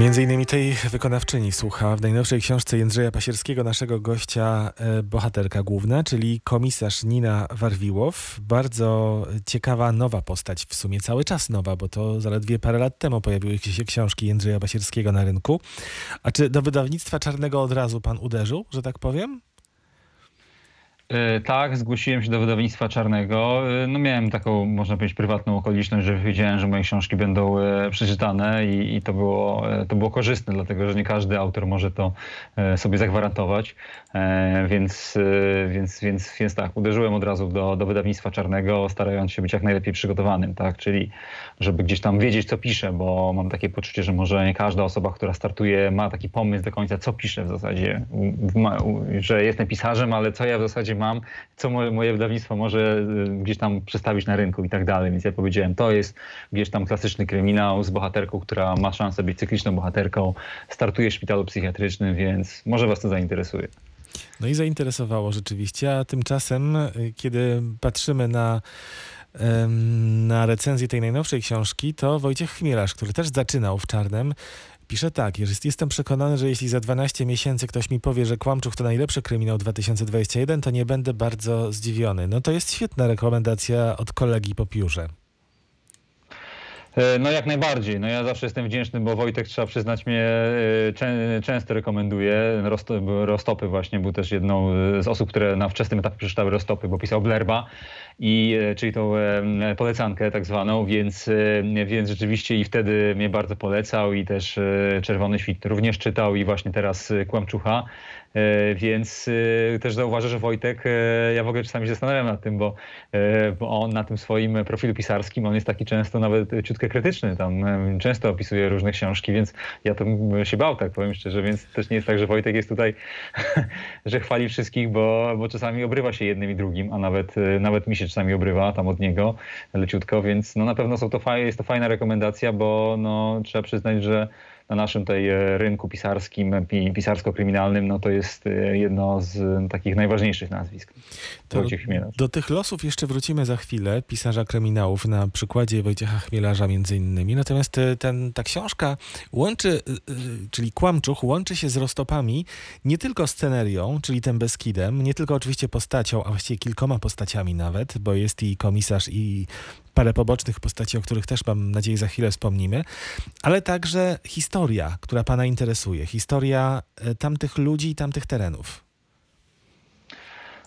Między innymi tej wykonawczyni słucha w najnowszej książce Jędrzeja Pasierskiego naszego gościa e, bohaterka główna, czyli komisarz Nina Warwiłow. Bardzo ciekawa nowa postać, w sumie cały czas nowa, bo to zaledwie parę lat temu pojawiły się książki Jędrzeja Pasierskiego na rynku. A czy do wydawnictwa Czarnego od razu pan uderzył, że tak powiem? E, Tak, zgłosiłem się do wydawnictwa czarnego. E, No miałem taką, można powiedzieć, prywatną okoliczność, że wiedziałem, że moje książki będą e, przeczytane i, i to, było, to było korzystne, dlatego że nie każdy autor może to sobie zagwarantować. E, Więc, więc, więc, więc tak, uderzyłem od razu do, do wydawnictwa czarnego, starając się być jak najlepiej przygotowanym, tak? Czyli żeby gdzieś tam wiedzieć, co piszę, bo mam takie poczucie, że może nie każda osoba, która startuje, ma taki pomysł do końca, co piszę w zasadzie, że jestem pisarzem, ale co ja w zasadzie mam, co moje, moje wydawnictwo może y, gdzieś tam przedstawić na rynku i tak dalej. Więc ja powiedziałem, to jest gdzieś tam klasyczny kryminał z bohaterką, która ma szansę być cykliczną bohaterką, startuje w szpitalu psychiatrycznym, więc może was to zainteresuje. No i zainteresowało rzeczywiście, a tymczasem, y, kiedy patrzymy na, na recenzję tej najnowszej książki, to Wojciech Chmielarz, który też zaczynał w Czarnem, pisze tak, jest, jestem przekonany, że jeśli za 12 miesięcy ktoś mi powie, że Kłamczuch to najlepszy kryminał 2021, to nie będę bardzo zdziwiony. No to jest świetna rekomendacja od kolegi po piórze. E, No jak najbardziej. No ja zawsze jestem wdzięczny, bo Wojtek, trzeba przyznać, mnie e, czę- często rekomenduje. Rostopy właśnie był też jedną z osób, które na wczesnym etapie przeczytały Rostopy, bo pisał Blerba, i, e, czyli tą polecankę tak zwaną, więc, e, więc rzeczywiście i wtedy mnie bardzo polecał i też e, Czerwony Świt również czytał i właśnie teraz Kłamczucha. Więc też zauważę, że Wojtek, ja w ogóle czasami się zastanawiam nad tym, bo, bo on na tym swoim profilu pisarskim, on jest taki często nawet ciutkę krytyczny, tam często opisuje różne książki, więc ja to się bał, tak powiem szczerze, więc też nie jest tak, że Wojtek jest tutaj, że chwali wszystkich, bo, bo czasami obrywa się jednym i drugim, a nawet, nawet mi się czasami obrywa tam od niego leciutko, więc no na pewno są to faj, jest to fajna rekomendacja, bo no, trzeba przyznać, że na naszym tej e, rynku pisarskim, pi- pisarsko-kryminalnym, no to jest e, jedno z takich najważniejszych nazwisk. To do tych losów jeszcze wrócimy za chwilę, pisarza kryminałów na przykładzie Wojciecha Chmielarza między innymi. Natomiast e, ten, ta książka łączy, czyli Kłamczuch, łączy się z Rostopami nie tylko scenerią, czyli tym Beskidem, nie tylko oczywiście postacią, a właściwie kilkoma postaciami nawet, bo jest i komisarz i parę pobocznych postaci, o których też mam nadzieję za chwilę wspomnimy, ale także historia, która pana interesuje, historia e, tamtych ludzi i tamtych terenów.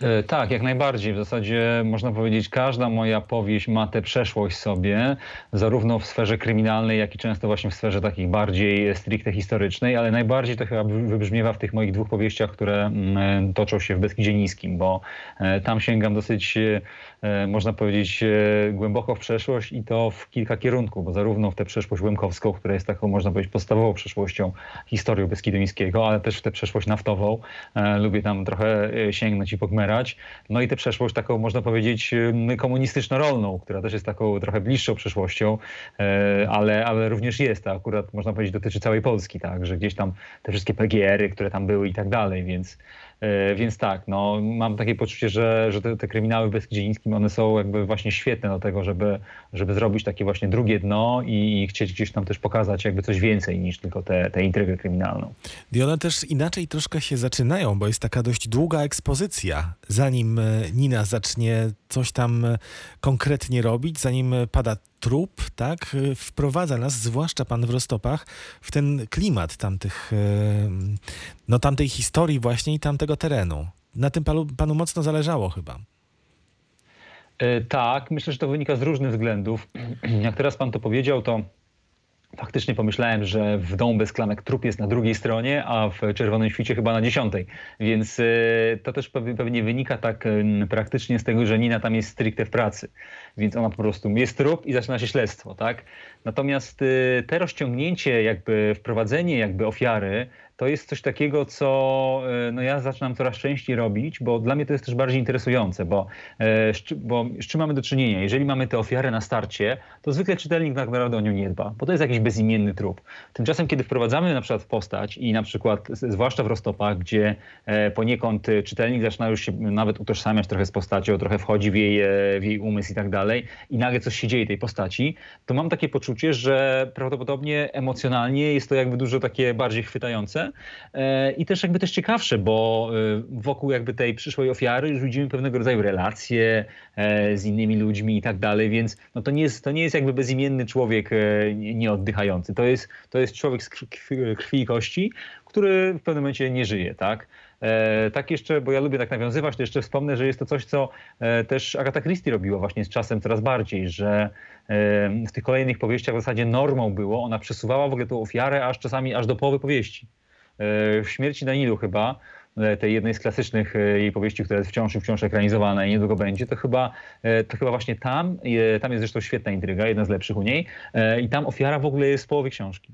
E, Tak, jak najbardziej. W zasadzie można powiedzieć, każda moja powieść ma tę przeszłość sobie, zarówno w sferze kryminalnej, jak i często właśnie w sferze takich bardziej stricte historycznej, ale najbardziej to chyba wy- wybrzmiewa w tych moich dwóch powieściach, które mm, toczą się w Beskidzie Niskim, bo e, tam sięgam dosyć, e, można powiedzieć, e, głęboko w przeszłość i to w kilka kierunków, bo zarówno w tę przeszłość łemkowską, która jest taką, można powiedzieć, podstawową przeszłością historii Beskidu Niskiego, ale też w tę przeszłość naftową. E, Lubię tam trochę e, sięgnąć i pogmerać. No i tę przeszłość taką, można powiedzieć, komunistyczno-rolną, która też jest taką trochę bliższą przeszłością, e, ale, ale również jest. To akurat, można powiedzieć, dotyczy całej Polski, tak, że gdzieś tam te wszystkie PGR-y, które tam były i tak dalej, więc Więc tak, no, mam takie poczucie, że, że te, te kryminały w Beskidzie one są jakby właśnie świetne do tego, żeby, żeby zrobić takie właśnie drugie dno i, i chcieć gdzieś tam też pokazać jakby coś więcej niż tylko tę tę intrygę kryminalną. I one też inaczej troszkę się zaczynają, bo jest taka dość długa ekspozycja, zanim e, Nina zacznie coś tam e, konkretnie robić, zanim e, pada trup, tak, e, wprowadza nas, zwłaszcza pan w Rostopach, w ten klimat tamtych, e, no tamtej historii właśnie i tamtego terenu. Na tym panu, panu mocno zależało chyba. E, Tak, myślę, że to wynika z różnych względów. Jak teraz pan to powiedział, to faktycznie pomyślałem, że w domu bez klamek trup jest na drugiej stronie, a w czerwonym świcie chyba na dziesiątej. Więc e, to też pew- pewnie wynika tak em, praktycznie z tego, że Nina tam jest stricte w pracy. Więc ona po prostu jest trup i zaczyna się śledztwo, tak? Natomiast e, te rozciągnięcie, jakby wprowadzenie jakby ofiary to jest coś takiego, co e, no ja zaczynam coraz częściej robić, bo dla mnie to jest też bardziej interesujące, bo, e, bo z czym mamy do czynienia? Jeżeli mamy tę ofiarę na starcie, to zwykle czytelnik tak naprawdę o nią nie dba, bo to jest jakiś bezimienny trup. Tymczasem, kiedy wprowadzamy na przykład postać i na przykład, zwłaszcza w roztopach, gdzie e, poniekąd czytelnik zaczyna już się nawet utożsamiać trochę z postacią, trochę wchodzi w jej, w jej umysł i tak dalej i nagle coś się dzieje tej postaci, to mam takie poczucie, że prawdopodobnie emocjonalnie jest to jakby dużo takie bardziej chwytające e, i też jakby też ciekawsze, bo e, wokół jakby tej przyszłej ofiary już widzimy pewnego rodzaju relacje e, z innymi ludźmi i tak dalej, więc no to, nie jest, to nie jest jakby bezimienny człowiek nie- nieoddychający. To jest, to jest człowiek z krwi, i kości, który w pewnym momencie nie żyje, tak? Tak jeszcze, bo ja lubię tak nawiązywać, to jeszcze wspomnę, że jest to coś, co też Agatha Christie robiła właśnie z czasem coraz bardziej, że w tych kolejnych powieściach w zasadzie normą było, ona przesuwała w ogóle tą ofiarę aż czasami aż do połowy powieści. E, w Śmierci na chyba, e, tej jednej z klasycznych e, jej powieści, która jest wciąż i wciąż ekranizowana i niedługo będzie, to chyba, to chyba właśnie tam, tam jest zresztą świetna intryga, jedna z lepszych u niej i tam ofiara w ogóle jest w połowie książki.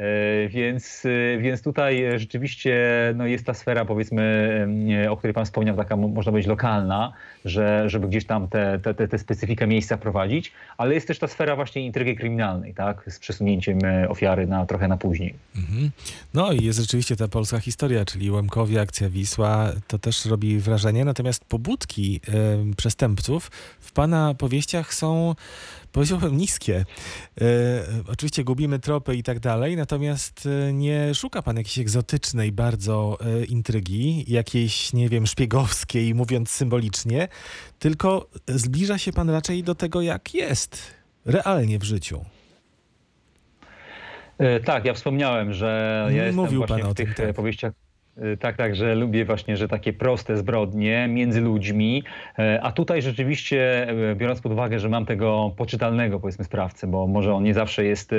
E, Więc, e, więc tutaj rzeczywiście no jest ta sfera, powiedzmy, o której Pan wspomniał, taka mo- można powiedzieć lokalna, że, żeby gdzieś tam tę te, te, te specyfikę miejsca prowadzić, ale jest też ta sfera właśnie intrygi kryminalnej, tak, z przesunięciem e, ofiary na trochę na później. Mhm. No i jest rzeczywiście ta polska historia, czyli Łemkowie, akcja Wisła, to też robi wrażenie. Natomiast pobudki em, przestępców w pana powieściach są, powiedziałbym, niskie. E, oczywiście gubimy tropy i tak dalej, natomiast e, nie szuka pan jakiejś egzotycznej bardzo e, intrygi, jakiejś, nie wiem, szpiegowskiej, mówiąc symbolicznie, tylko zbliża się pan raczej do tego, jak jest realnie w życiu. E, Tak, ja wspomniałem, że ja jestem Mówił właśnie pan o w tych tym, tak. e, powieściach. E, Tak, tak, że lubię właśnie, że takie proste zbrodnie między ludźmi, e, a tutaj rzeczywiście, e, biorąc pod uwagę, że mam tego poczytalnego, powiedzmy, sprawcę, bo może on nie zawsze jest,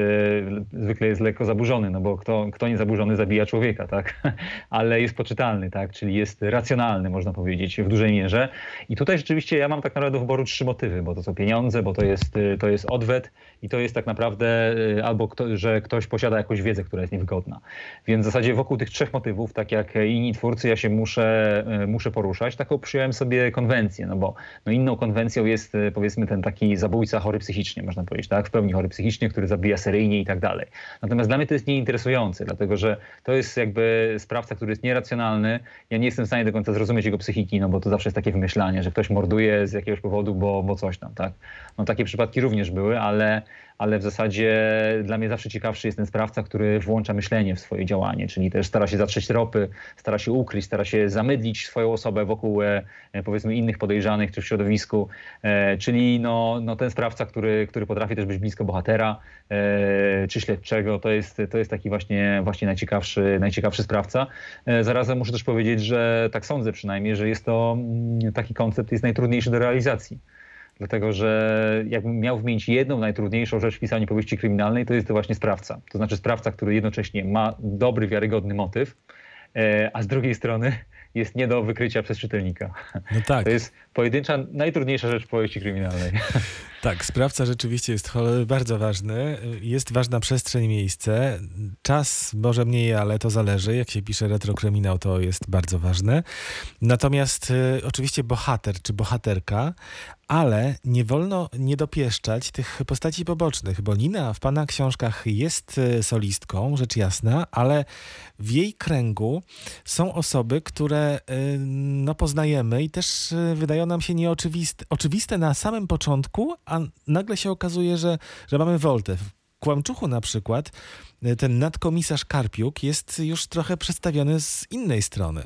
zwykle jest lekko zaburzony, no bo kto, kto nie zaburzony zabija człowieka, tak, ale jest poczytalny, tak, czyli jest racjonalny, można powiedzieć, w dużej mierze. I tutaj rzeczywiście ja mam tak naprawdę do wyboru trzy motywy, bo to są pieniądze, bo to jest, to jest odwet i to jest tak naprawdę albo kto, że ktoś posiada jakąś wiedzę, która jest niewygodna. Więc w zasadzie wokół tych trzech motywów, tak jak inni twórcy, ja się muszę, e, muszę poruszać. Taką przyjąłem sobie konwencję, no bo no inną konwencją jest e, powiedzmy ten taki zabójca chory psychicznie, można powiedzieć, tak? W pełni chory psychicznie, który zabija seryjnie i tak dalej. Natomiast dla mnie to jest nieinteresujące, dlatego że to jest jakby sprawca, który jest nieracjonalny. Ja nie jestem w stanie do końca zrozumieć jego psychiki, no bo to zawsze jest takie wymyślanie, że ktoś morduje z jakiegoś powodu, bo, bo coś tam, tak? No takie przypadki również były, ale ale w zasadzie dla mnie zawsze ciekawszy jest ten sprawca, który włącza myślenie w swoje działanie, czyli też stara się zatrzeć tropy, stara się ukryć, stara się zamydlić swoją osobę wokół e, e, powiedzmy innych podejrzanych czy w środowisku, e, czyli no, no ten sprawca, który, który potrafi też być blisko bohatera czy śledczego, to jest, to jest taki właśnie, właśnie najciekawszy, najciekawszy sprawca. Zarazem muszę też powiedzieć, że tak sądzę przynajmniej, że jest to mm, taki koncept jest najtrudniejszy do realizacji. Dlatego, że jakbym miał wymienić jedną najtrudniejszą rzecz w pisaniu powieści kryminalnej, to jest to właśnie sprawca. To znaczy sprawca, który jednocześnie ma dobry, wiarygodny motyw, e, a z drugiej strony jest nie do wykrycia przez czytelnika. No tak. To jest pojedyncza, najtrudniejsza rzecz w powieści kryminalnej. Tak, sprawca rzeczywiście jest bardzo ważny. Jest ważna przestrzeń, miejsce. Czas może mniej, ale to zależy. Jak się pisze retrokryminał, to jest bardzo ważne. Natomiast y, oczywiście bohater czy bohaterka, ale nie wolno nie dopieszczać tych postaci pobocznych, bo Nina w pana książkach jest y, solistką, rzecz jasna, ale w jej kręgu są osoby, które y, no, poznajemy i też y, wydają nam się nieoczywiste oczywiste na samym początku, a nagle się okazuje, że, że mamy woltę. W Kłamczuchu na przykład y, ten nadkomisarz Karpiuk jest już trochę przedstawiony z innej strony.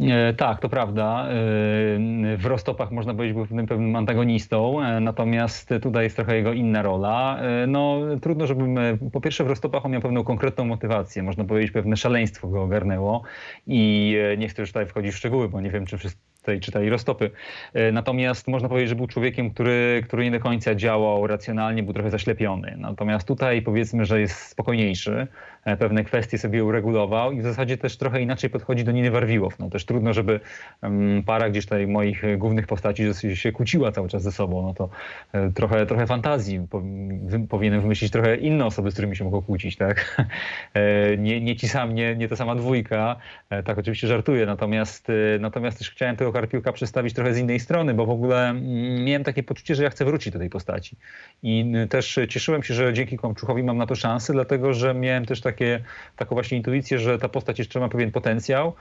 E, Tak, to prawda. E, W Rostopach można powiedzieć był pewnym, pewnym antagonistą, e, natomiast tutaj jest trochę jego inna rola. E, No trudno, żebym... e, Po pierwsze w Rostopach on miał pewną konkretną motywację, można powiedzieć pewne szaleństwo go ogarnęło i e, nie chcę już tutaj wchodzić w szczegóły, bo nie wiem, czy wszyscy tutaj czytali Roztopy. E, natomiast można powiedzieć, że był człowiekiem, który, który nie do końca działał racjonalnie, był trochę zaślepiony. Natomiast tutaj powiedzmy, że jest spokojniejszy, e, pewne kwestie sobie uregulował i w zasadzie też trochę inaczej podchodzi do Niny Warwiłow. No też trudno, żeby para gdzieś tutaj moich głównych postaci się kłóciła cały czas ze sobą. No to e, trochę, trochę fantazji powinienem wymyślić trochę inne osoby, z którymi się mogą kłócić, tak? Nie, nie ci sam, nie, nie ta sama dwójka. Tak oczywiście żartuję, natomiast, natomiast też chciałem tego Karpiłka przedstawić trochę z innej strony, bo w ogóle mm, miałem takie poczucie, że ja chcę wrócić do tej postaci. I też cieszyłem się, że dzięki Kłamczuchowi mam na to szansę, dlatego że miałem też takie, taką właśnie intuicję, że ta postać jeszcze ma pewien potencjał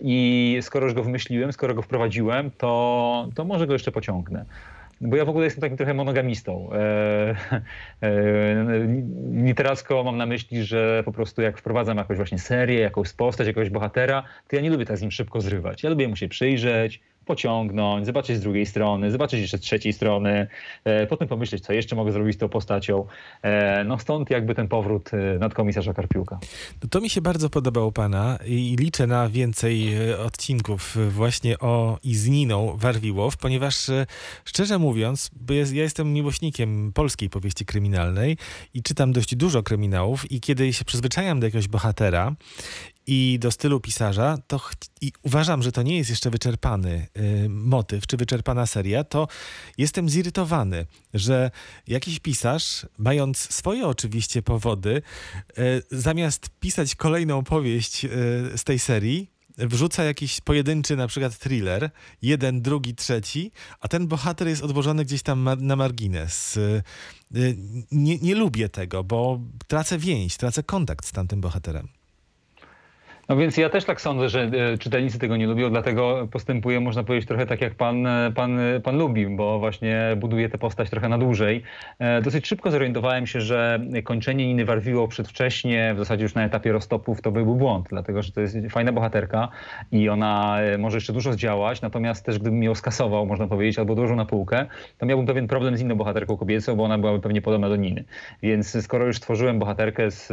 i skoro już go wymyśliłem, skoro go wprowadziłem, to, to może go jeszcze pociągnę bo ja w ogóle jestem takim trochę monogamistą. E, e, literacko mam na myśli, że po prostu jak wprowadzam jakąś właśnie serię, jakąś postać, jakiegoś bohatera, to ja nie lubię tak z nim szybko zrywać. Ja lubię mu się przyjrzeć, pociągnąć, zobaczyć z drugiej strony, zobaczyć jeszcze z trzeciej strony, e, potem pomyśleć, co jeszcze mogę zrobić z tą postacią. E, no stąd jakby ten powrót e, nadkomisarza Karpiuka. No to mi się bardzo podobało pana i liczę na więcej odcinków właśnie o i z Niną Warwiłow, ponieważ szczerze mówiąc, ja jestem miłośnikiem polskiej powieści kryminalnej i czytam dość dużo kryminałów i kiedy się przyzwyczajam do jakiegoś bohatera i do stylu pisarza, to i uważam, że to nie jest jeszcze wyczerpany motyw, czy wyczerpana seria, to jestem zirytowany, że jakiś pisarz, mając swoje oczywiście powody, y, zamiast pisać kolejną powieść y, z tej serii, wrzuca jakiś pojedynczy na przykład thriller, jeden, drugi, trzeci, a ten bohater jest odłożony gdzieś tam na margines. Y, y, nie, nie lubię tego, bo tracę więź, tracę kontakt z tamtym bohaterem. No więc ja też tak sądzę, że e, czytelnicy tego nie lubią, dlatego postępuję, można powiedzieć, trochę tak jak pan, e, pan, e, pan lubi, bo właśnie buduje tę postać trochę na dłużej. Dosyć szybko zorientowałem się, że kończenie Niny Warwiło przedwcześnie, w zasadzie już na etapie roztopów, to byłby błąd, dlatego że to jest fajna bohaterka i ona może jeszcze dużo zdziałać, natomiast też gdybym ją skasował, można powiedzieć, albo dołożył na półkę, to miałbym pewien problem z inną bohaterką kobiecą, bo ona byłaby pewnie podobna do Niny. Więc skoro już stworzyłem bohaterkę, z,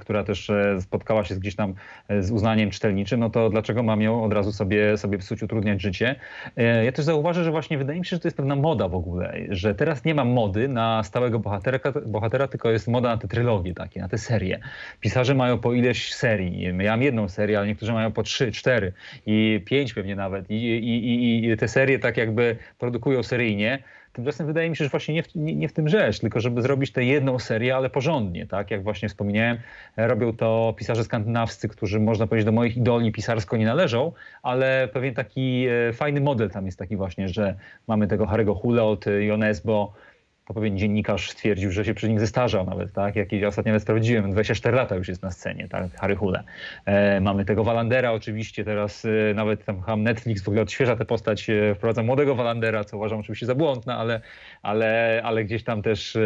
która też spotkała się gdzieś tam z uznaniem czytelniczym, no to dlaczego mam ją od razu sobie, sobie psuć, utrudniać życie? E, ja też zauważę, że właśnie wydaje mi się, że to jest pewna moda w ogóle, że teraz nie ma mody na stałego bohatera, bohatera tylko jest moda na te trylogie takie, na te serie. Pisarze mają po ileś serii. Ja mam jedną serię, ale niektórzy mają po trzy, cztery i pięć pewnie nawet. I, i, i, i te serie tak jakby produkują seryjnie. Tymczasem wydaje mi się, że właśnie nie w, nie, nie w tym rzecz, tylko żeby zrobić tę jedną serię, ale porządnie, tak? Jak właśnie wspomniałem, robią to pisarze skandynawscy, którzy można powiedzieć do moich idoli pisarsko nie należą, ale pewien taki e, fajny model tam jest taki właśnie, że mamy tego Harry'ego Hule od Jonesbo, to pewien dziennikarz stwierdził, że się przy nim zestarzał nawet, tak? Jak ja ostatnio nawet sprawdziłem, 24 lata już jest na scenie, tak? Harry Hule. E, mamy tego Walandera oczywiście, teraz e, nawet tam Netflix w ogóle odświeża tę postać, e, wprowadza młodego Walandera, co uważam oczywiście za błądne, ale, ale, ale gdzieś tam też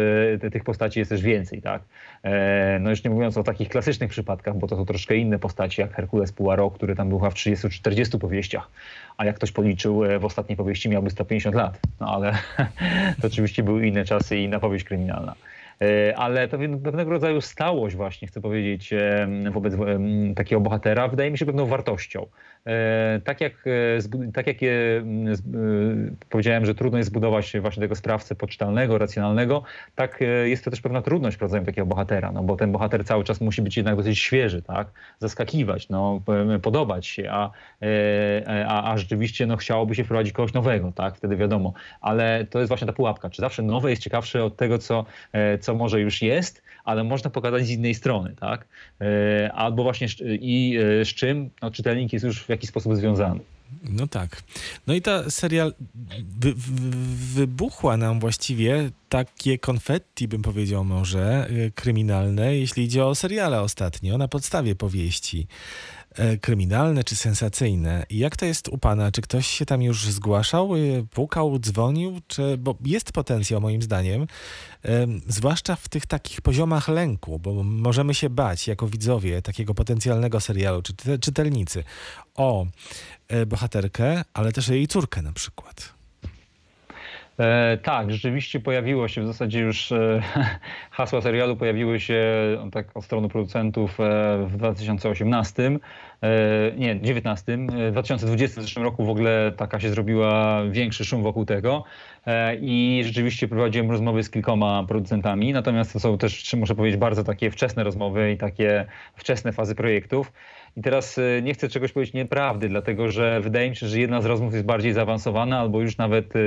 e, tych postaci jest też więcej, tak? E, no już nie mówiąc o takich klasycznych przypadkach, bo to są troszkę inne postaci, jak Herkules Poirot, który tam był w 30-40 powieściach, a jak ktoś policzył, e, w ostatniej powieści miałby 150 lat. No ale to oczywiście były inne czasy i inna powieść kryminalna. E, ale pewnego rodzaju stałość właśnie, chcę powiedzieć, wobec takiego bohatera wydaje mi się pewną wartością. E, tak jak, tak jak powiedziałem, że trudno jest zbudować właśnie tego sprawcę poczytalnego, racjonalnego, tak jest to też pewna trudność w prowadzeniu takiego bohatera, no bo ten bohater cały czas musi być jednak dosyć świeży, tak? zaskakiwać, no, podobać się, a, a, a rzeczywiście no, chciałoby się wprowadzić kogoś nowego, tak? wtedy wiadomo. Ale to jest właśnie ta pułapka, czy zawsze nowe jest ciekawsze od tego, co, co może już jest, ale można pokazać z innej strony, tak? E, albo właśnie i e, z czym no, czytelnik jest już w jakiś sposób związany. No tak. No i ta serial wy, wy, wybuchła nam właściwie takie konfetti, bym powiedział może, e, kryminalne, jeśli idzie o seriale ostatnio, na podstawie powieści. E, kryminalne czy sensacyjne. Jak to jest u pana? Czy ktoś się tam już zgłaszał, e, pukał, dzwonił? Czy, bo jest potencjał moim zdaniem, zwłaszcza w tych takich poziomach lęku, bo możemy się bać jako widzowie takiego potencjalnego serialu, czy czytelnicy, o e, bohaterkę, ale też jej córkę na przykład. E, tak, rzeczywiście pojawiło się w zasadzie już e, hasła serialu pojawiły się tak od strony producentów e, w 2018, e, nie, 19, e, w 2020 w zeszłym roku w ogóle taka się zrobiła większy szum wokół tego. E, i rzeczywiście prowadziłem rozmowy z kilkoma producentami, natomiast to są też, muszę powiedzieć, bardzo takie wczesne rozmowy i takie wczesne fazy projektów. I teraz e, nie chcę czegoś powiedzieć nieprawdy, dlatego że wydaje mi się, że jedna z rozmów jest bardziej zaawansowana albo już nawet e,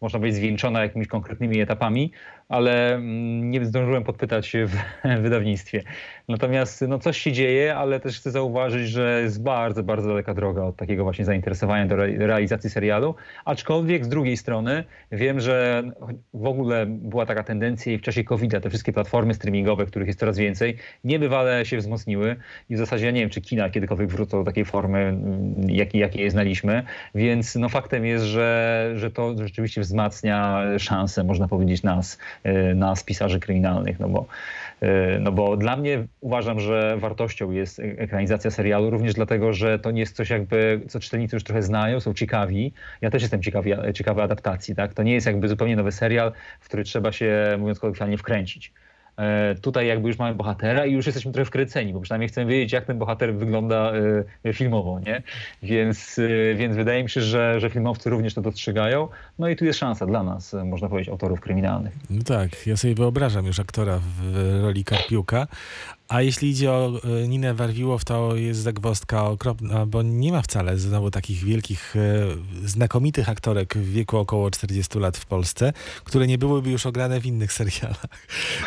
można powiedzieć zwieńczona jakimiś konkretnymi etapami, ale mm, nie zdążyłem podpytać w wydawnictwie. Natomiast no, coś się dzieje, ale też chcę zauważyć, że jest bardzo, bardzo daleka droga od takiego właśnie zainteresowania do re- realizacji serialu. Aczkolwiek z drugiej strony wiem, że w ogóle była taka tendencja i w czasie COVID-a te wszystkie platformy streamingowe, których jest coraz więcej, niebywale się wzmocniły i w zasadzie ja nie wiem, czy kina kiedykolwiek wrócą do takiej formy, mm, jakiej je znaliśmy. Więc no, faktem jest, że, że to rzeczywiście wzmacnia szanse, można powiedzieć, nas, y, nas pisarzy kryminalnych, no bo, y, no bo dla mnie uważam, że wartością jest ekranizacja serialu, również dlatego, że to nie jest coś jakby, co czytelnicy już trochę znają, są ciekawi. Ja też jestem ciekawi, ciekawy adaptacji, tak? To nie jest jakby zupełnie nowy serial, w który trzeba się, mówiąc kolokwialnie, wkręcić. E, Tutaj jakby już mamy bohatera i już jesteśmy trochę wkręceni, bo przynajmniej chcemy wiedzieć, jak ten bohater wygląda e, filmowo, nie? Więc, e, więc wydaje mi się, że, że filmowcy również to dostrzegają. No i tu jest szansa dla nas, można powiedzieć, autorów kryminalnych. No tak, ja sobie wyobrażam już aktora w roli Karpiuka. A jeśli idzie o e, Ninę Warwiłow, to jest zagwozdka okropna, bo nie ma wcale znowu takich wielkich, e, znakomitych aktorek w wieku około 40 lat w Polsce, które nie byłyby już ograne w innych serialach.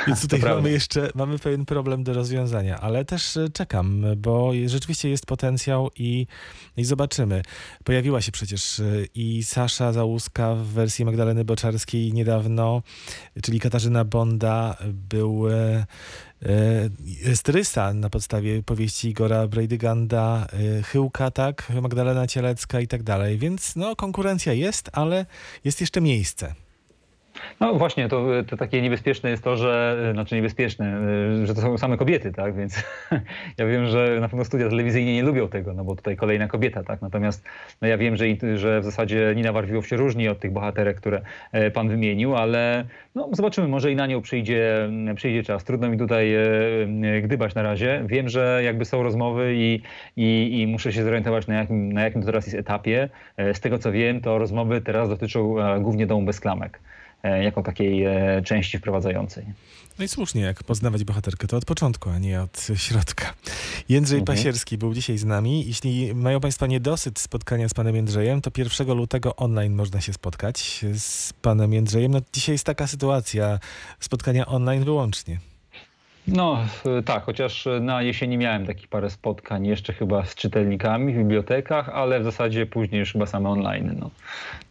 Więc tutaj prawda. mamy jeszcze mamy pewien problem do rozwiązania, ale też e, czekam, bo rzeczywiście jest potencjał i, i zobaczymy. Pojawiła się przecież i Sasza Załuska w wersji Magdaleny Boczarskiej niedawno, czyli Katarzyna Bonda był e, Strysa na podstawie powieści Igora Brejdyganda, e, Chyłka, tak, Magdalena Cielecka i tak dalej, więc no konkurencja jest, ale jest jeszcze miejsce. No właśnie, to, to takie niebezpieczne jest to, że, znaczy niebezpieczne, y, że to są same kobiety, tak, więc ja wiem, że na pewno studia telewizyjne nie lubią tego, no bo tutaj kolejna kobieta, tak, natomiast no ja wiem, że, że w zasadzie Nina Warwiłow się różni od tych bohaterek, które e, pan wymienił, ale no zobaczymy, może i na nią przyjdzie, przyjdzie czas. Trudno mi tutaj e, e, gdybać na razie. Wiem, że jakby są rozmowy i, i, i muszę się zorientować na jakim, na jakim to teraz jest etapie. Z tego co wiem, to rozmowy teraz dotyczą głównie domu bez klamek jako takiej e, części wprowadzającej. No i słusznie, jak poznawać bohaterkę, to od początku, a nie od środka. Jędrzej Mhm. Pasierski był dzisiaj z nami. Jeśli mają Państwo niedosyt spotkania z panem Jędrzejem, to 1 lutego online można się spotkać z panem Jędrzejem. No, dzisiaj jest taka sytuacja, spotkania online wyłącznie. No e, tak, chociaż na jesieni miałem takich parę spotkań jeszcze chyba z czytelnikami w bibliotekach, ale w zasadzie później już chyba same online. No,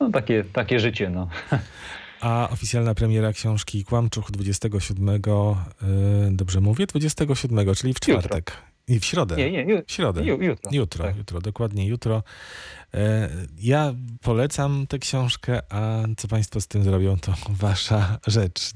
no takie, takie życie. No. A oficjalna premiera książki Kłamczuch 27, y, dobrze mówię? 27, czyli w czwartek. I w środę. Nie, nie, W środę. ju, jutro. Jutro, Tak. jutro, dokładnie jutro. E, Ja polecam tę książkę, a co Państwo z tym zrobią, to Wasza rzecz.